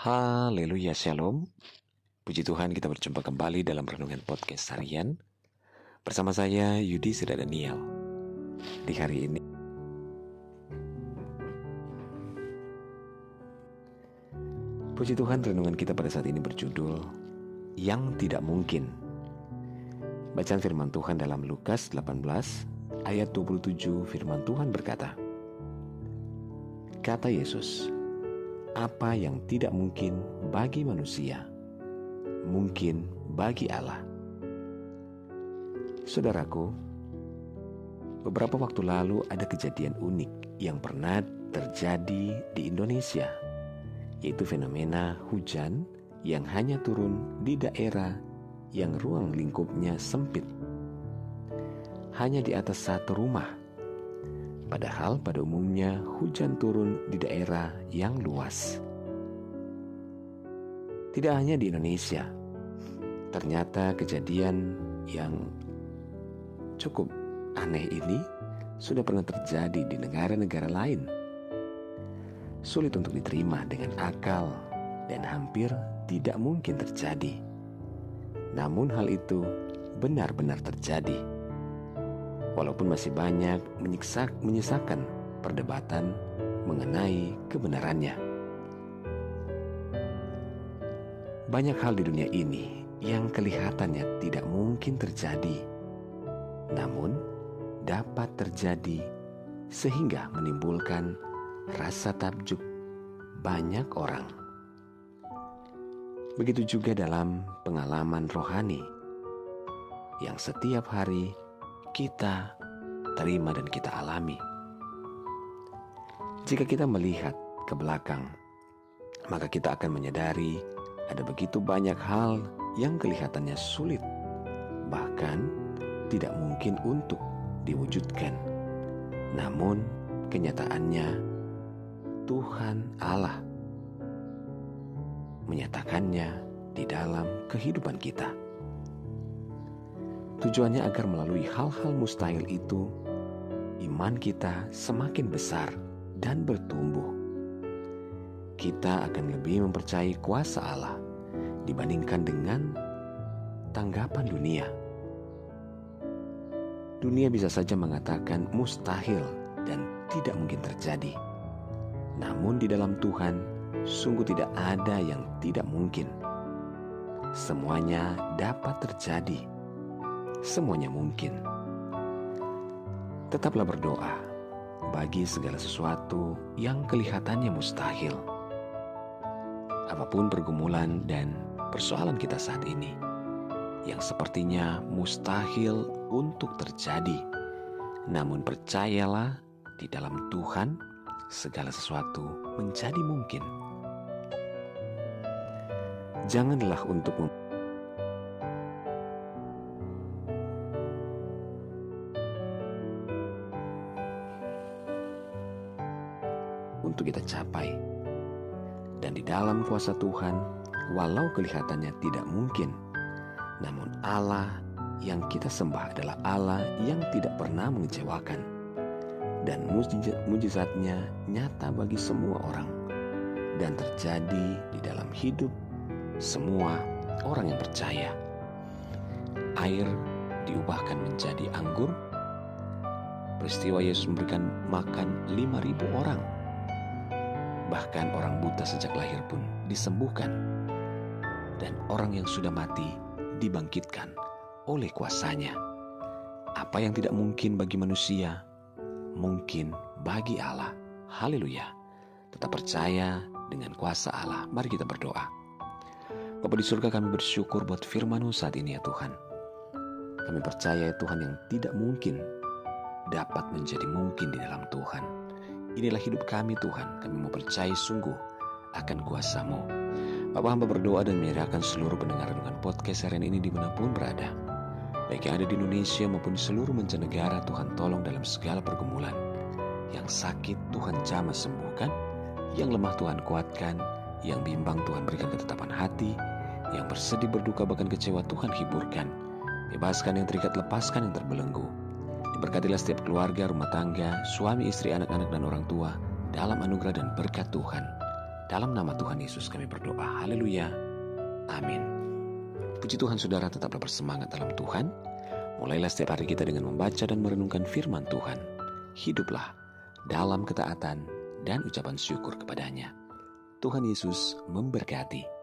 Haleluya Shalom. Puji Tuhan kita berjumpa kembali dalam Renungan Podcast Harian. Bersama saya Yudi Sida Daniel. Di hari ini Puji Tuhan renungan kita pada saat ini berjudul Yang Tidak Mungkin. Bacaan firman Tuhan dalam Lukas 18 ayat 27 firman Tuhan berkata Kata Yesus, apa yang tidak mungkin bagi manusia, mungkin bagi Allah. Saudaraku, beberapa waktu lalu ada kejadian unik yang pernah terjadi di Indonesia, yaitu fenomena hujan yang hanya turun di daerah yang ruang lingkupnya sempit. Hanya di atas satu rumah Padahal pada umumnya hujan turun di daerah yang luas. Tidak hanya di Indonesia, ternyata kejadian yang cukup aneh ini sudah pernah terjadi di negara-negara lain. Sulit untuk diterima dengan akal dan hampir tidak mungkin terjadi. Namun hal itu benar-benar terjadi walaupun masih banyak menyiksa, menyisakan perdebatan mengenai kebenarannya. Banyak hal di dunia ini yang kelihatannya tidak mungkin terjadi, namun dapat terjadi sehingga menimbulkan rasa takjub banyak orang. Begitu juga dalam pengalaman rohani yang setiap hari kita terima dan kita alami. Jika kita melihat ke belakang, maka kita akan menyadari ada begitu banyak hal yang kelihatannya sulit, bahkan tidak mungkin untuk diwujudkan. Namun, kenyataannya Tuhan Allah menyatakannya di dalam kehidupan kita. Tujuannya agar melalui hal-hal mustahil itu, iman kita semakin besar dan bertumbuh. Kita akan lebih mempercayai kuasa Allah dibandingkan dengan tanggapan dunia. Dunia bisa saja mengatakan mustahil dan tidak mungkin terjadi. Namun di dalam Tuhan, sungguh tidak ada yang tidak mungkin. Semuanya dapat terjadi semuanya mungkin. Tetaplah berdoa bagi segala sesuatu yang kelihatannya mustahil. Apa pun pergumulan dan persoalan kita saat ini, yang sepertinya mustahil untuk terjadi, namun percayalah di dalam Tuhan, segala sesuatu menjadi mungkin. Janganlah untuk untuk kita capai. Dan di dalam kuasa Tuhan, walau kelihatannya tidak mungkin, namun Allah yang kita sembah adalah Allah yang tidak pernah mengecewakan. Dan mujizatnya nyata bagi semua orang dan terjadi di dalam hidup semua orang yang percaya. Air diubahkan menjadi anggur. Peristiwa Yesus memberikan makan 5000 orang Bahkan orang buta sejak lahir pun disembuhkan. Dan orang yang sudah mati dibangkitkan oleh kuasanya. Apa yang tidak mungkin bagi manusia, mungkin bagi Allah. Haleluya. Tetap percaya dengan kuasa Allah. Mari kita berdoa. Bapak di surga kami bersyukur buat firman saat ini ya Tuhan. Kami percaya ya Tuhan yang tidak mungkin dapat menjadi mungkin di dalam Tuhan. Inilah hidup kami Tuhan, kami mau percaya sungguh akan kuasamu. Bapak hamba berdoa dan menyerahkan seluruh pendengar dengan podcast harian ini di mana pun berada. Baik yang ada di Indonesia maupun di seluruh mancanegara Tuhan tolong dalam segala pergumulan. Yang sakit Tuhan jamah sembuhkan, yang lemah Tuhan kuatkan, yang bimbang Tuhan berikan ketetapan hati, yang bersedih berduka bahkan kecewa Tuhan hiburkan. Bebaskan yang terikat, lepaskan yang terbelenggu. Berkatilah setiap keluarga, rumah tangga, suami, istri, anak-anak, dan orang tua dalam anugerah dan berkat Tuhan. Dalam nama Tuhan Yesus kami berdoa. Haleluya. Amin. Puji Tuhan saudara tetaplah bersemangat dalam Tuhan. Mulailah setiap hari kita dengan membaca dan merenungkan firman Tuhan. Hiduplah dalam ketaatan dan ucapan syukur kepadanya. Tuhan Yesus memberkati.